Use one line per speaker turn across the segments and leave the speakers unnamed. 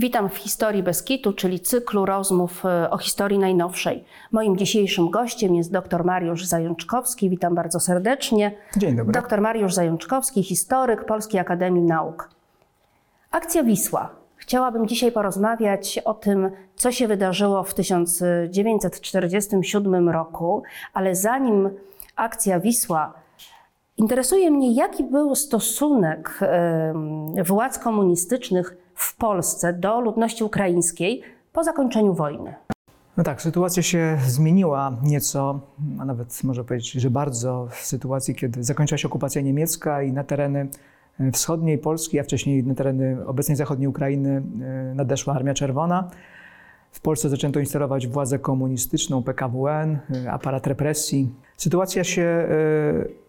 Witam w Historii Beskitu, czyli cyklu rozmów e, o historii najnowszej. Moim dzisiejszym gościem jest dr Mariusz Zajączkowski. Witam bardzo serdecznie.
Dzień dobry.
Dr Mariusz Zajączkowski, historyk Polskiej Akademii Nauk. Akcja Wisła. Chciałabym dzisiaj porozmawiać o tym, co się wydarzyło w 1947 roku, ale zanim akcja Wisła, interesuje mnie, jaki był stosunek władz komunistycznych w Polsce do ludności ukraińskiej po zakończeniu wojny.
No tak, sytuacja się zmieniła nieco, a nawet można powiedzieć, że bardzo w sytuacji, kiedy zakończyła się okupacja niemiecka i na tereny e, wschodniej Polski, a wcześniej na tereny obecnej zachodniej Ukrainy e, nadeszła Armia Czerwona. W Polsce zaczęto instalować władzę komunistyczną, PKWN, e, aparat represji. Sytuacja się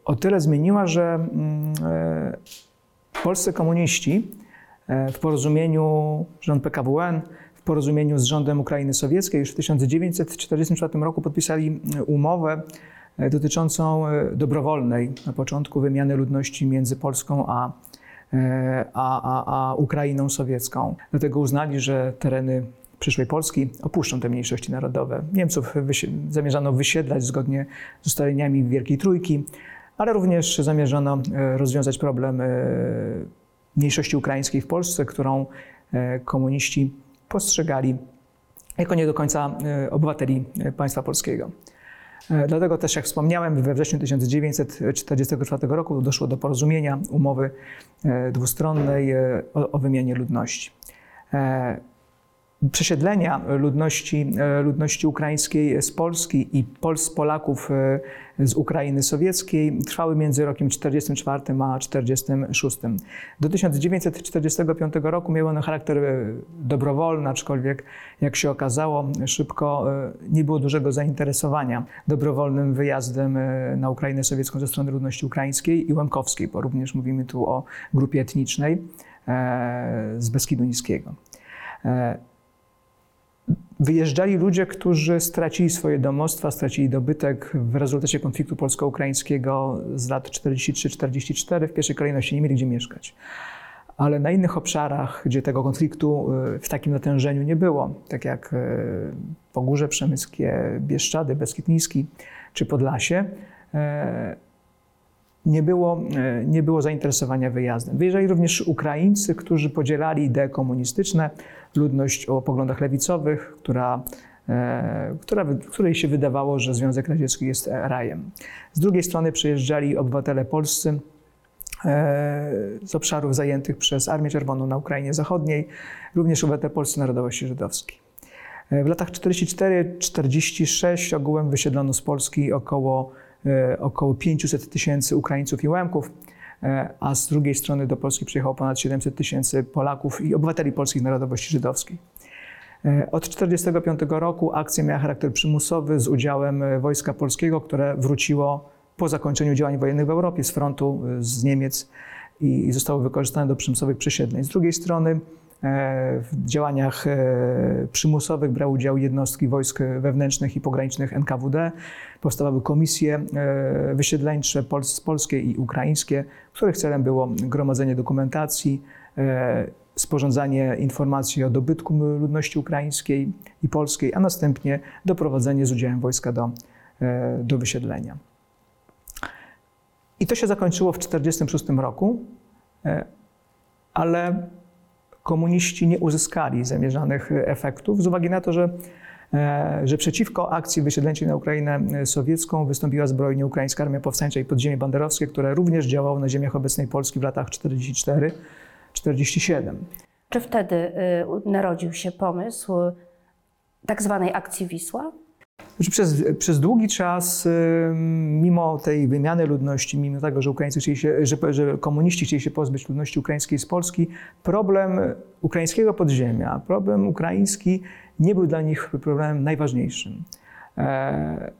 o tyle zmieniła, że mm, polscy komuniści w porozumieniu, rząd PKWN, w porozumieniu z rządem Ukrainy Sowieckiej już w 1944 roku podpisali e, umowę e, dotyczącą e, dobrowolnej na początku wymiany ludności między Polską a, e, a, a, a Ukrainą Sowiecką. Dlatego uznali, że tereny przyszłej Polski opuszczą te mniejszości narodowe. Niemców zamierzano wysiedlać zgodnie z ustaleniami Wielkiej Trójki, ale również zamierzano e, rozwiązać problem e, mniejszości ukraińskiej w Polsce, którą e, komuniści postrzegali jako nie do końca e, obywateli e, państwa polskiego. Dlatego też, jak wspomniałem, we wrześniu 1944 roku doszło do porozumienia umowy dwustronnej o, o wymianie ludności. Przesiedlenia ludności, e, ludności ukraińskiej z Polski i Pols, Polaków e, z Ukrainy Sowieckiej trwały między rokiem 1944 a 1946. Do 1945 roku miały one charakter e, dobrowolny, aczkolwiek jak się okazało, szybko nie było dużego zainteresowania dobrowolnym wyjazdem na Ukrainę Sowiecką ze strony ludności ukraińskiej i łemkowskiej, bo również mówimy tu o grupie etnicznej z Beskidu Niskiego. E, Wyjeżdżali ludzie, którzy stracili swoje domostwa, stracili dobytek w rezultacie konfliktu polsko-ukraińskiego z lat 43-44. W pierwszej kolejności nie mieli gdzie mieszkać. Ale na innych obszarach, gdzie tego konfliktu y, w takim natężeniu nie było, tak jak y, Pogórze Przemyskie, Bieszczady, Beskid Niski czy Podlasie, e, nie było, e, nie było zainteresowania wyjazdem. Wyjeżdżali również Ukraińcy, którzy podzielali idee komunistyczne, ludność o poglądach lewicowych, która, e, która, której się wydawało, że Związek Radziecki jest rajem. Z drugiej strony przyjeżdżali obywatele polscy e, z obszarów zajętych przez Armię Czerwoną na Ukrainie Zachodniej, również obywatele polscy narodowości żydowskiej. E, W latach 44-46 ogółem wysiedlono z Polski około, e, około 500 tysięcy Ukraińców i Łemków, e, a z drugiej strony do Polski przyjechało ponad 700 tysięcy Polaków i obywateli polskich narodowości żydowskiej. E, Od 1945 roku akcja miała charakter przymusowy z udziałem e, Wojska Polskiego, które wróciło po zakończeniu działań wojennych w Europie z frontu e, z Niemiec i zostało wykorzystane do przymusowych przesiedleń. Z drugiej strony e, w działaniach e, przymusowych brały udział jednostki wojsk wewnętrznych i pogranicznych NKWD. Powstawały komisje e, wysiedleńcze pols- polskie i ukraińskie, których celem było gromadzenie dokumentacji, e, sporządzanie informacji o dobytku ludności ukraińskiej i polskiej, a następnie doprowadzenie z udziałem wojska do, e, do wysiedlenia. I to się zakończyło w 1946 roku, e, ale komuniści nie uzyskali zamierzonych efektów z uwagi na to, że, e, że przeciwko akcji wysiedleńczej na Ukrainę sowiecką wystąpiła zbrojnie Ukraińska Armia Powstańcza i Podziemie Banderowskie, które również działało na ziemiach obecnej Polski w latach 44-47.
Czy wtedy y, narodził się pomysł tak zwanej akcji Wisła?
Znaczy przez, przez długi czas, mimo tej wymiany ludności, mimo tego, że Ukraińcy chcieli się, że, że komuniści chcieli się pozbyć ludności ukraińskiej z Polski, problem ukraińskiego podziemia, problem ukraiński nie był dla nich problemem najważniejszym. E,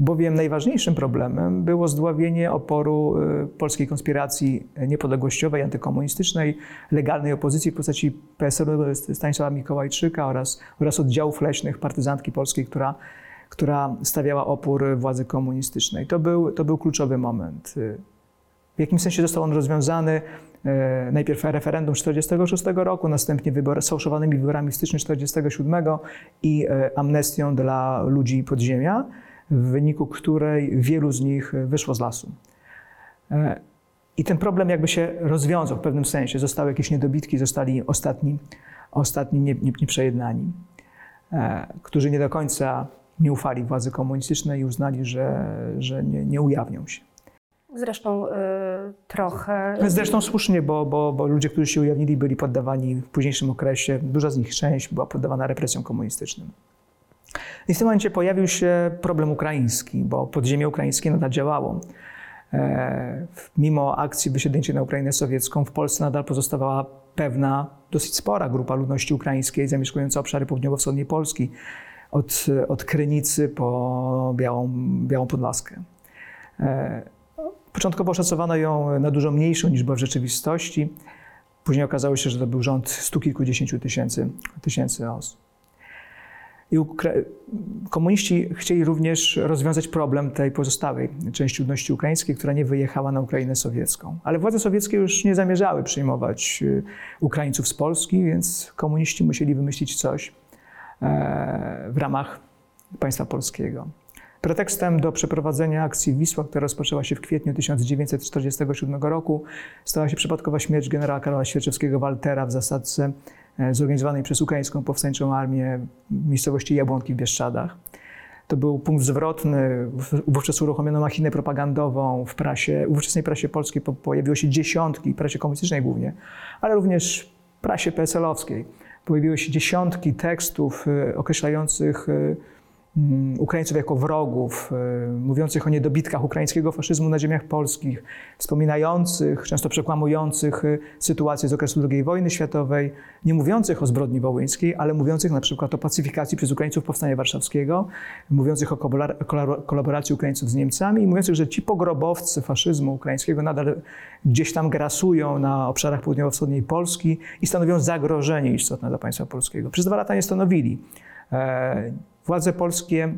bowiem najważniejszym problemem było zdławienie oporu y, polskiej konspiracji niepodległościowej, antykomunistycznej, legalnej opozycji w postaci PSL-u Stanisława Mikołajczyka oraz, oraz oddziałów leśnych partyzantki polskiej, która, która stawiała opór władzy komunistycznej. To był, to był kluczowy moment. Y, W jakimś sensie został on rozwiązany e, najpierw referendum 1946 roku, następnie wybor, sfałszowanymi wyborami w styczniu 1947 i amnestią dla ludzi podziemia, w wyniku której wielu z nich wyszło z lasu. E, I ten problem jakby się rozwiązał w pewnym sensie. Zostały jakieś niedobitki, zostali ostatni, ostatni nie, nie, nieprzejednani, e, którzy nie do końca nie ufali władzy komunistycznej i uznali, że, że nie, nie ujawnią się.
Zresztą y, trochę.
Zresztą słusznie, bo, bo, bo ludzie, którzy się ujawnili, byli poddawani w późniejszym okresie, duża z nich część była poddawana represjom komunistycznym. I w tym momencie pojawił się problem ukraiński, bo podziemie ukraińskie nadal działało. E, mimo akcji wysiedleńczej na Ukrainę sowiecką, w Polsce nadal pozostawała pewna, dosyć spora grupa ludności ukraińskiej zamieszkująca obszary południowo-wschodniej Polski, od, od Krynicy po Białą, Białą Podlaskę. E, Początkowo szacowano ją na dużo mniejszą niż była w rzeczywistości. Później okazało się, że to był rząd stu kilkudziesięciu tysięcy, tysięcy osób. I ukra- komuniści chcieli również rozwiązać problem tej pozostałej części ludności ukraińskiej, która nie wyjechała na Ukrainę sowiecką. Ale władze sowieckie już nie zamierzały przyjmować y, Ukraińców z Polski, więc komuniści musieli wymyślić coś e, w ramach państwa polskiego. Pretekstem do przeprowadzenia akcji Wisła, która rozpoczęła się w kwietniu 1947 roku, stała się przypadkowa śmierć generała Karola Świerczewskiego-Waltera w zasadce zorganizowanej przez Ukraińską Powstańczą Armię w miejscowości Jabłonki w Bieszczadach. To był punkt zwrotny. Wówczas uruchomiono machinę propagandową w prasie, w ówczesnej prasie polskiej po- pojawiło się dziesiątki, prasie komunistycznej głównie, ale również prasie PSL-owskiej. Pojawiły się dziesiątki tekstów y, określających mm, Ukraińców jako wrogów, y, mówiących o niedobitkach ukraińskiego faszyzmu na ziemiach polskich, wspominających, często przekłamujących y, sytuację z okresu II wojny światowej, nie mówiących o zbrodni wołyńskiej, ale mówiących na przykład o pacyfikacji przez Ukraińców Powstania Warszawskiego, mówiących o kolabora- kolabor- kolaboracji Ukraińców z Niemcami i mówiących, że ci pogrobowcy faszyzmu ukraińskiego nadal gdzieś tam grasują na obszarach południowo-wschodniej Polski i stanowią zagrożenie istotne dla państwa polskiego. Przez dwa lata nie stanowili. Władze polskie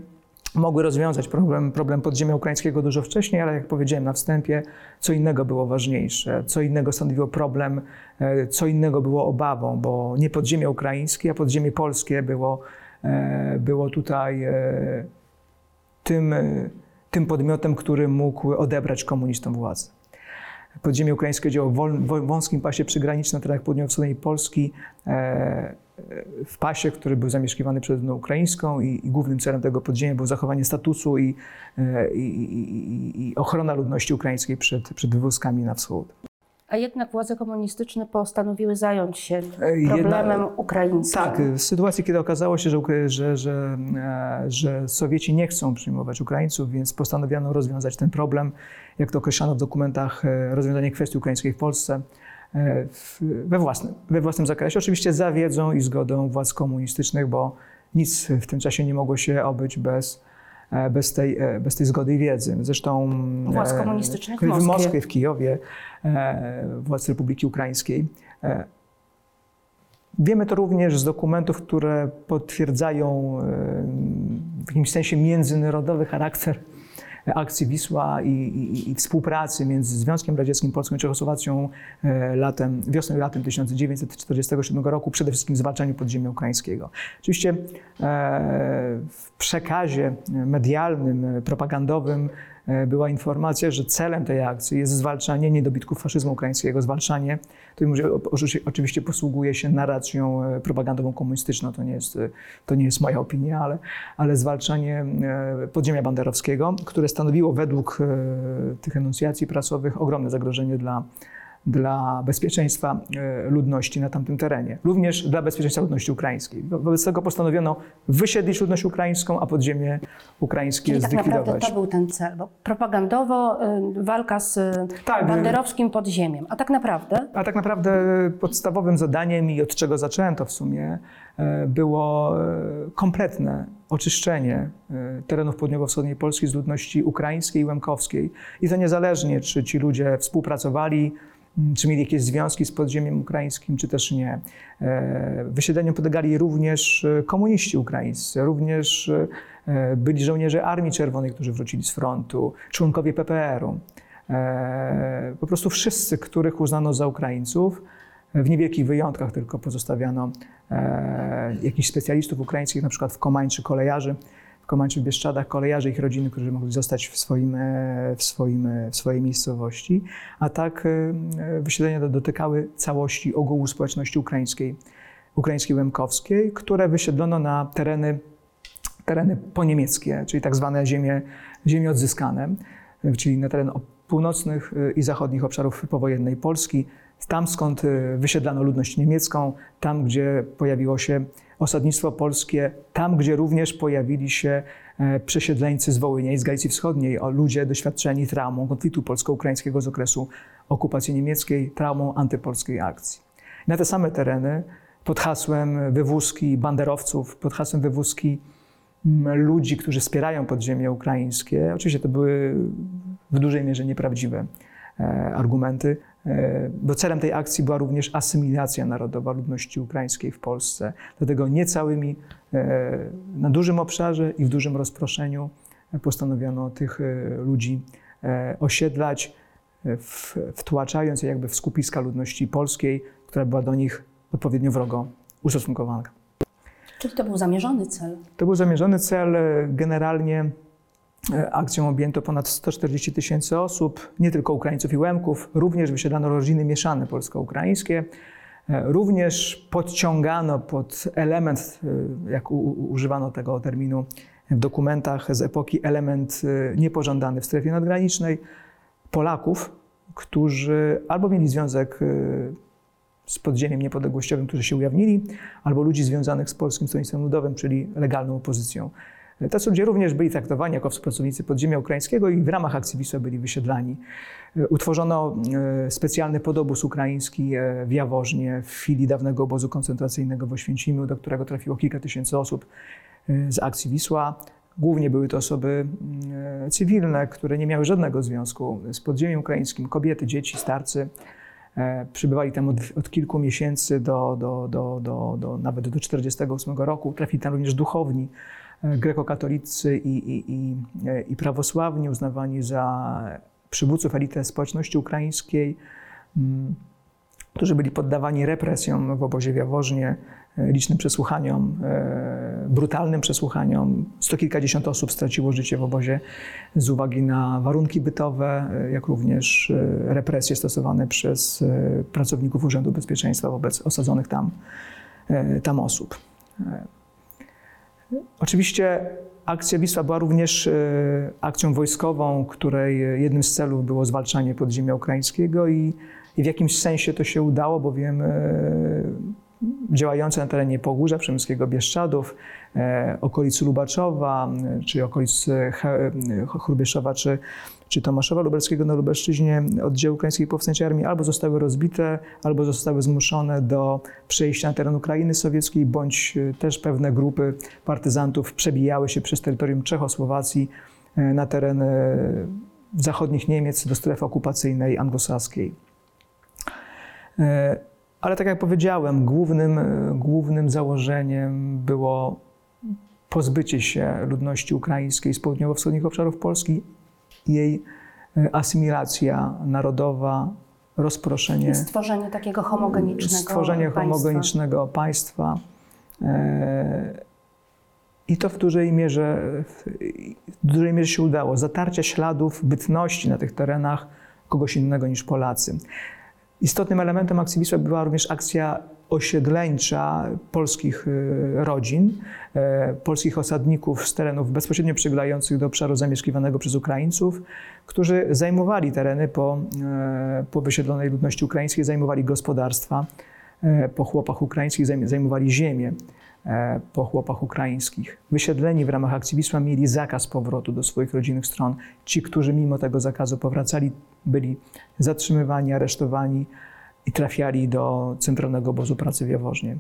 mogły rozwiązać problem, problem podziemia ukraińskiego dużo wcześniej, ale jak powiedziałem na wstępie, co innego było ważniejsze, co innego stanowiło problem, e, co innego było obawą, bo nie podziemie ukraińskie, a podziemie polskie było, e, było tutaj e, tym, tym podmiotem, który mógł odebrać komunistom władzę. Podziemie ukraińskie działało w wąskim pasie przygranicznym na terenach południowo-wschodniej Polski, e, e, w pasie, który był zamieszkiwany przez ludność ukraińską i, i głównym celem tego podziemia było zachowanie statusu i, e, i- i ochrona ludności ukraińskiej przed, przed wywózkami na wschód.
A jednak władze komunistyczne postanowiły zająć się
E, jedna-
problemem ukraińskim.
Tak, w sytuacji, kiedy okazało się, że, że, że, e, że Sowieci nie chcą przyjmować Ukraińców, więc postanowiono rozwiązać ten problem, jak to określano w dokumentach, e, rozwiązanie kwestii ukraińskiej w Polsce e, w, we, własnym, we własnym zakresie. Oczywiście za wiedzą i zgodą władz komunistycznych, bo nic w tym czasie nie mogło się obyć bez, e, bez, tej, e, bez tej zgody i wiedzy. Zresztą
Władz
e,
komunistycznych w
w
Moskwie.
Moskwie, w Kijowie, e, władz Republiki Ukraińskiej. E, Wiemy to również z dokumentów, które potwierdzają e, w jakimś sensie międzynarodowy charakter akcji Wisła i, i, i współpracy między Związkiem Radzieckim, Polską i Czechosłowacją e, latem, wiosną i latem 1947 roku, przede wszystkim zwalczaniu podziemia ukraińskiego. Oczywiście e, w przekazie medialnym, propagandowym była informacja, że celem tej akcji jest zwalczanie niedobitków faszyzmu ukraińskiego, zwalczanie, to oczywiście- posługuje się narracją e, propagandową komunistyczną, to nie jest, e, to nie jest moja opinia, ale, ale zwalczanie e, podziemia banderowskiego, które stanowiło według e, tych enuncjacji prasowych ogromne zagrożenie dla, dla bezpieczeństwa e, ludności na tamtym terenie, również dla bezpieczeństwa ludności ukraińskiej. Wo- Wobec tego postanowiono wysiedlić ludność ukraińską, a podziemie ukraińskie
Czyli tak naprawdę
zlikwidować.
to był ten cel, bo propagandowo y, walka z y,
Tak,
banderowskim podziemiem, a tak naprawdę
A tak naprawdę podstawowym zadaniem i od czego zaczęto w sumie e, było e, kompletne oczyszczenie terenów południowo-wschodniej Polski z ludności ukraińskiej i łemkowskiej. I to niezależnie, czy ci ludzie współpracowali, czy mieli jakieś związki z podziemiem ukraińskim, czy też nie. E, Wysiedleniu podlegali również e, komuniści ukraińscy, również e, byli żołnierze Armii Czerwonej, którzy wrócili z frontu, członkowie PPR-u. po prostu wszyscy, których uznano za Ukraińców, w niewielkich wyjątkach tylko pozostawiano jakichś specjalistów ukraińskich, na przykład w Komań czy kolejarzy, w Komań czy w Bieszczadach, kolejarzy ich rodziny, którzy mogli zostać w, swoim, e, w, swoim, e, w swojej miejscowości. A tak e, wysiedlenia dotykały całości ogółu społeczności ukraińskiej, ukraińskiej łemkowskiej, które wysiedlono na tereny, tereny poniemieckie, czyli tak zwane ziemie, ziemie odzyskane, czyli na teren północnych i zachodnich obszarów powojennej Polski, tam skąd wysiedlano ludność niemiecką, tam gdzie pojawiło się osadnictwo polskie, tam gdzie również pojawili się e, przesiedleńcy z Wołynia i z Galicji Wschodniej, o ludzie doświadczeni traumą konfliktu polsko-ukraińskiego z okresu okupacji niemieckiej, traumą antypolskiej akcji. Na te same tereny pod hasłem wywózki banderowców, pod hasłem wywózki mm, ludzi, którzy wspierają podziemie ukraińskie. Oczywiście to były w dużej mierze nieprawdziwe e, argumenty, bo celem tej akcji była również asymilacja narodowa ludności ukraińskiej w Polsce. Dlatego nie całymi, e, na dużym obszarze i w dużym rozproszeniu postanowiono tych e, ludzi e, osiedlać, e, wtłaczając je jakby w skupiska ludności polskiej, która była do nich odpowiednio wrogo ustosunkowana.
Czyli to był zamierzony cel.
To był zamierzony cel. e, Generalnie e, akcją objęto ponad 140 tysięcy osób, nie tylko Ukraińców i Łemków, również wysiedlano rodziny mieszane polsko-ukraińskie. E, Również podciągano pod element, e, jak używano tego terminu w dokumentach z epoki, element e, niepożądany w strefie nadgranicznej, Polaków, którzy albo mieli związek e, z podziemiem niepodległościowym, którzy się ujawnili, albo ludzi związanych z Polskim Stronnictwem Ludowym, czyli legalną opozycją. Tacy ludzie również byli traktowani jako współpracownicy podziemia ukraińskiego i w ramach akcji Wisła byli wysiedlani. Utworzono e, specjalny podobóz ukraiński e, w Jaworznie, w filii dawnego obozu koncentracyjnego w Oświęcimiu, do którego trafiło kilka tysięcy osób e, z akcji Wisła. Głównie były to osoby mm, cywilne, które nie miały żadnego związku z podziemiem ukraińskim, kobiety, dzieci, starcy. E, Przybywali tam od, od kilku miesięcy do, do, do, do, do, nawet do 1948 roku. Trafili tam również duchowni e, grekokatolicy i, i, i, i prawosławni, uznawani za przywódców elity społeczności ukraińskiej, mm, którzy byli poddawani represjom w obozie w Jaworznie, e, licznym przesłuchaniom, e, brutalnym przesłuchaniom. Sto kilkadziesiąt osób straciło życie w obozie z uwagi na warunki bytowe, e, jak również represje stosowane przez pracowników Urzędu Bezpieczeństwa wobec osadzonych tam, tam osób. Oczywiście akcja Wisła była również e, akcją wojskową, której jednym z celów było zwalczanie podziemia ukraińskiego i, i w jakimś sensie to się udało, bowiem e, działające na terenie Pogórza Przemyskiego Bieszczadów, e, okolic Lubaczowa, czy okolic Chrubieszowa, czy, czy Tomaszowa Lubelskiego na Lubelszczyźnie oddziały Ukraińskiej Powstańczej Armii albo zostały rozbite, albo zostały zmuszone do przejścia na teren Ukrainy Sowieckiej, bądź e, też pewne grupy partyzantów przebijały się przez terytorium Czechosłowacji e, na teren e, zachodnich Niemiec do strefy okupacyjnej anglosaskiej. Ale tak jak powiedziałem, głównym, głównym założeniem było pozbycie się ludności ukraińskiej z południowo-wschodnich obszarów Polski, jej e, asymilacja narodowa, rozproszenie,
Stworzenie takiego homogenicznego
stworzenie
państwa.
homogenicznego państwa. E, I to w dużej mierze, w dużej mierze się udało. Zatarcia śladów bytności na tych terenach kogoś innego niż Polacy. Istotnym elementem akcji Wisła była również akcja osiedleńcza polskich e, rodzin, e, polskich osadników z terenów bezpośrednio przylegających do obszaru zamieszkiwanego przez Ukraińców, którzy zajmowali tereny po, e, po wysiedlonej ludności ukraińskiej, zajmowali gospodarstwa e, po chłopach ukraińskich, zajm- zajmowali ziemię po chłopach ukraińskich. Wysiedleni w ramach akcji mieli zakaz powrotu do swoich rodzinnych stron. Ci, którzy mimo tego zakazu powracali, byli zatrzymywani, aresztowani i trafiali do Centralnego Obozu Pracy w Jaworznie.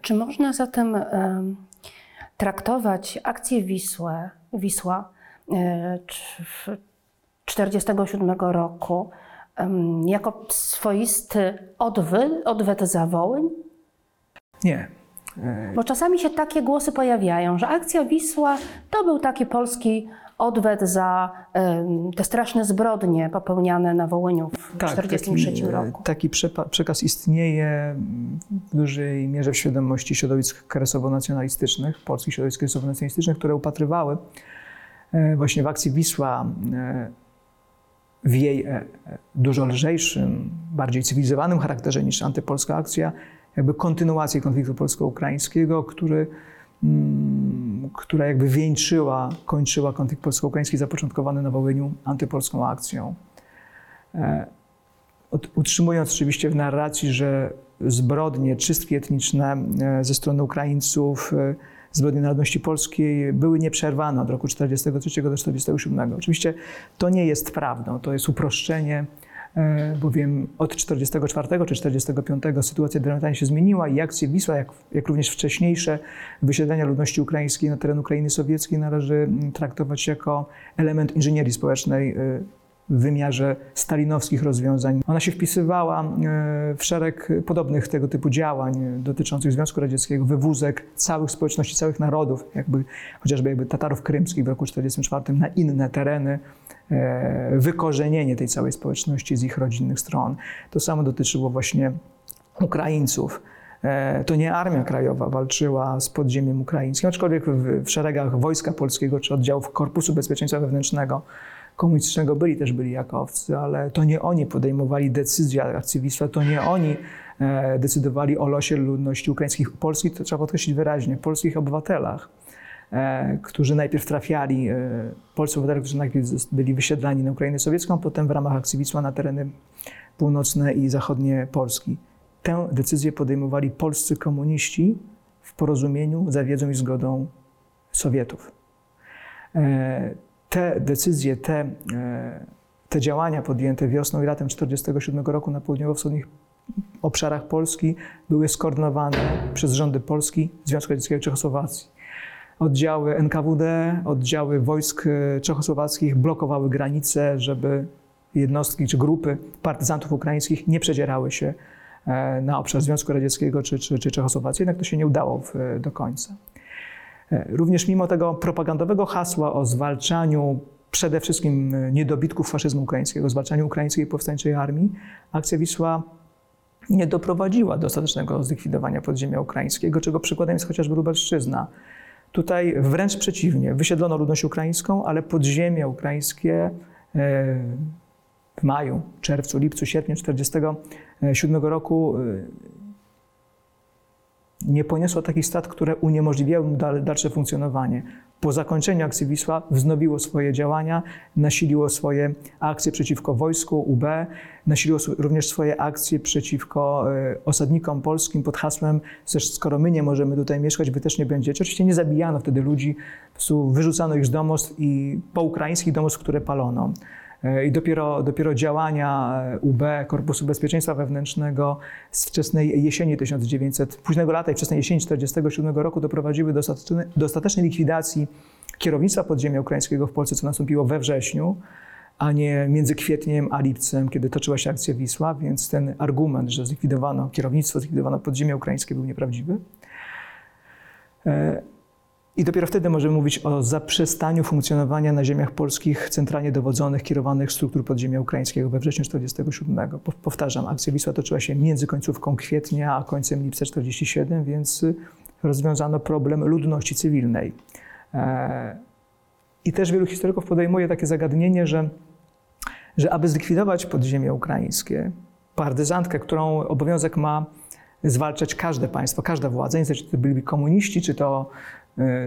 Czy można zatem em, traktować akcję Wisłę, Wisła e, cz- w 1947 roku em, jako swoisty odwy, odwet zawołyń?
Nie.
Bo czasami się takie głosy pojawiają, że akcja Wisła to był taki polski odwet za te straszne zbrodnie popełniane na Wołyniu w 1943
taki, e,
roku.
Taki przekaz istnieje w dużej mierze w świadomości środowisk kresowo-nacjonalistycznych, polskich środowisk kresowo-nacjonalistycznych, które upatrywały e, właśnie w akcji Wisła e, w jej dużo lżejszym, bardziej cywilizowanym charakterze niż antypolska akcja, jakby kontynuację konfliktu polsko-ukraińskiego, który, mm, która jakby wieńczyła, kończyła konflikt polsko-ukraiński zapoczątkowany na Wołyniu antypolską akcją. E, Utrzymując oczywiście w narracji, że zbrodnie, czystki etniczne e, ze strony Ukraińców, e, zbrodnie narodności polskiej były nieprzerwane od roku 1943 do 1947. Oczywiście to nie jest prawdą, to jest uproszczenie, bowiem od 1944 czy 1945 sytuacja diametralnie się zmieniła i akcje Wisła, jak, jak również wcześniejsze wysiedlenia ludności ukraińskiej na teren Ukrainy Sowieckiej należy traktować jako element inżynierii społecznej e, w wymiarze stalinowskich rozwiązań. Ona się wpisywała e, w szereg podobnych tego typu działań dotyczących Związku Radzieckiego, wywózek całych społeczności, całych narodów, jakby, chociażby jakby Tatarów krymskich w roku 1944 na inne tereny, e, wykorzenienie tej całej społeczności z ich rodzinnych stron. To samo dotyczyło właśnie Ukraińców. E, To nie Armia Krajowa walczyła z podziemiem ukraińskim, aczkolwiek w, w szeregach Wojska Polskiego czy oddziałów Korpusu Bezpieczeństwa Wewnętrznego komunistycznego byli też byli jakowcy, ale to nie oni podejmowali decyzje akcji Wisła, to nie oni e, decydowali o losie ludności ukraińskich, polskich, to trzeba podkreślić wyraźnie, polskich obywatelach, e, którzy najpierw trafiali, e, polscy obywatele, którzy najpierw byli wysiedlani na Ukrainę Sowiecką, potem w ramach akcji Wisła na tereny północne i zachodnie Polski. Tę decyzję podejmowali polscy komuniści w porozumieniu za wiedzą i zgodą Sowietów. Te decyzje, te, e, te działania podjęte wiosną i latem 1947 roku na południowo-wschodnich obszarach Polski były skoordynowane przez rządy Polski, Związku Radzieckiego i Czechosłowacji. Oddziały NKWD, oddziały wojsk e, czechosłowackich blokowały granice, żeby jednostki czy grupy partyzantów ukraińskich nie przedzierały się e, na obszar Związku Radzieckiego czy, czy, czy Czechosłowacji. Jednak to się nie udało w, do końca. E, Również mimo tego propagandowego hasła o zwalczaniu przede wszystkim e, niedobitków faszyzmu ukraińskiego, zwalczaniu ukraińskiej powstańczej armii, akcja Wisła nie doprowadziła do ostatecznego zlikwidowania podziemia ukraińskiego, czego przykładem jest chociażby Lubelszczyzna. Tutaj wręcz przeciwnie, wysiedlono ludność ukraińską, ale podziemie ukraińskie e, w maju, czerwcu, lipcu, sierpniu 1947 roku nie poniosło takich strat, które uniemożliwiały mu dal- dalsze funkcjonowanie. Po zakończeniu akcji Wisła wznowiło swoje działania, nasiliło swoje akcje przeciwko wojsku UB, nasiliło również swoje akcje przeciwko e, osadnikom polskim pod hasłem, skoro my nie możemy tutaj mieszkać, wy też nie będziecie. Oczywiście nie zabijano wtedy ludzi, wyrzucano ich z domostw i po ukraińskich domostw, które palono. E, I dopiero, dopiero działania e, UB, Korpusu Bezpieczeństwa Wewnętrznego z wczesnej jesieni 1900, późnego lata i wczesnej jesieni 1947 roku doprowadziły do ostatecznej, do ostatecznej likwidacji kierownictwa podziemia ukraińskiego w Polsce, co nastąpiło we wrześniu, a nie między kwietniem a lipcem, kiedy toczyła się akcja Wisła, więc ten argument, że zlikwidowano kierownictwo, zlikwidowano podziemie ukraińskie był nieprawdziwy. I dopiero wtedy możemy mówić o zaprzestaniu funkcjonowania na ziemiach polskich centralnie dowodzonych, kierowanych struktur podziemia ukraińskiego we wrześniu 1947. Po- Powtarzam, akcja Wisła toczyła się między końcówką kwietnia a końcem lipca 1947, więc rozwiązano problem ludności cywilnej. E, I też wielu historyków podejmuje takie zagadnienie, że, że aby zlikwidować podziemie ukraińskie, partyzantkę, którą obowiązek ma zwalczać każde państwo, każda władza, nie czy to byli komuniści, czy to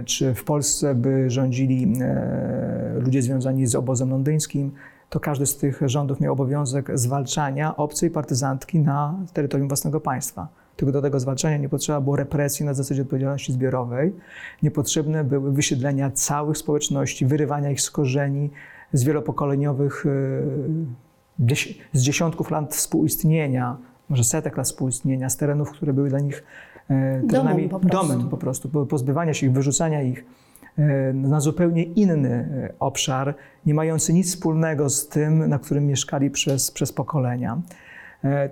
czy w Polsce by rządzili e, ludzie związani z obozem londyńskim, to każdy z tych rządów miał obowiązek zwalczania obcej partyzantki na terytorium własnego państwa. Tylko do tego zwalczania nie potrzeba było represji na zasadzie odpowiedzialności zbiorowej. Niepotrzebne były wysiedlenia całych społeczności, wyrywania ich z korzeni, z wielopokoleniowych, e, z dziesiątków lat współistnienia, może setek lat współistnienia, z terenów, które były dla nich e, terenami
po prostu.
domem po prostu, po- pozbywania się ich, wyrzucania ich e, na zupełnie inny e, obszar, nie mający nic wspólnego z tym, na którym mieszkali przez, przez pokolenia.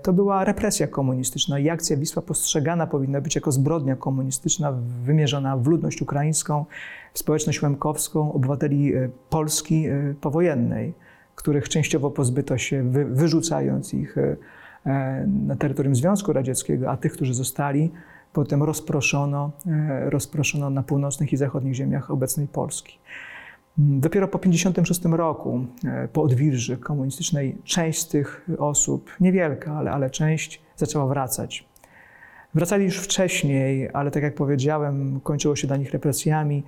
To była represja komunistyczna i akcja Wisła postrzegana powinna być jako zbrodnia komunistyczna wymierzona w ludność ukraińską, w społeczność łemkowską, obywateli Polski powojennej, których częściowo pozbyto się, wy, wyrzucając ich na terytorium Związku Radzieckiego, a tych, którzy zostali, potem rozproszono, e, rozproszono na północnych i zachodnich ziemiach obecnej Polski. Mm, Dopiero po 1956 roku, e, po odwilży komunistycznej, część z tych osób, niewielka, ale, ale część, zaczęła wracać. Wracali już wcześniej, ale tak jak powiedziałem, kończyło się dla nich represjami,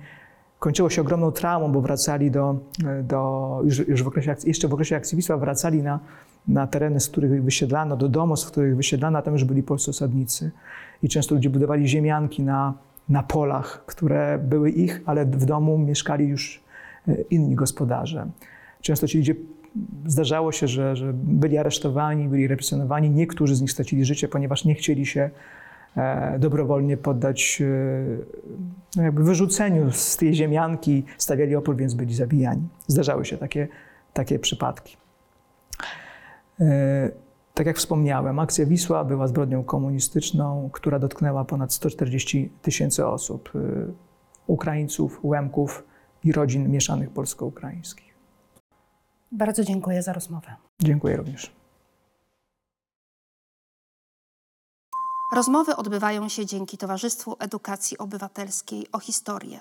kończyło się ogromną traumą, bo wracali do, do już, już w okresie, jeszcze w okresie akcji Wisła, wracali na, na tereny, z których ich wysiedlano, do domostw, w których wysiedlano, a tam już byli polscy osadnicy. I często ludzie budowali ziemianki na, na polach, które były ich, ale w domu mieszkali już e, inni gospodarze. Często ci ludzie, zdarzało się, że, że byli aresztowani, byli represjonowani. Niektórzy z nich stracili życie, ponieważ nie chcieli się dobrowolnie poddać e, no jakby wyrzuceniu z tej ziemianki, stawiali opór, więc byli zabijani. Zdarzały się takie, takie przypadki. E, Tak jak wspomniałem, akcja Wisła była zbrodnią komunistyczną, która dotknęła ponad 140 tysięcy osób, e, Ukraińców, Łemków i rodzin mieszanych polsko-ukraińskich.
Bardzo dziękuję za rozmowę.
Dziękuję również.
Rozmowy odbywają się dzięki Towarzystwu Edukacji Obywatelskiej o historię.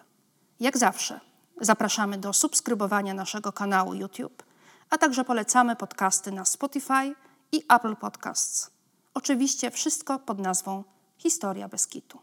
Jak zawsze, zapraszamy do subskrybowania naszego kanału YouTube, a także polecamy podcasty na Spotify i Apple Podcasts. Oczywiście wszystko pod nazwą Historia Beskitu.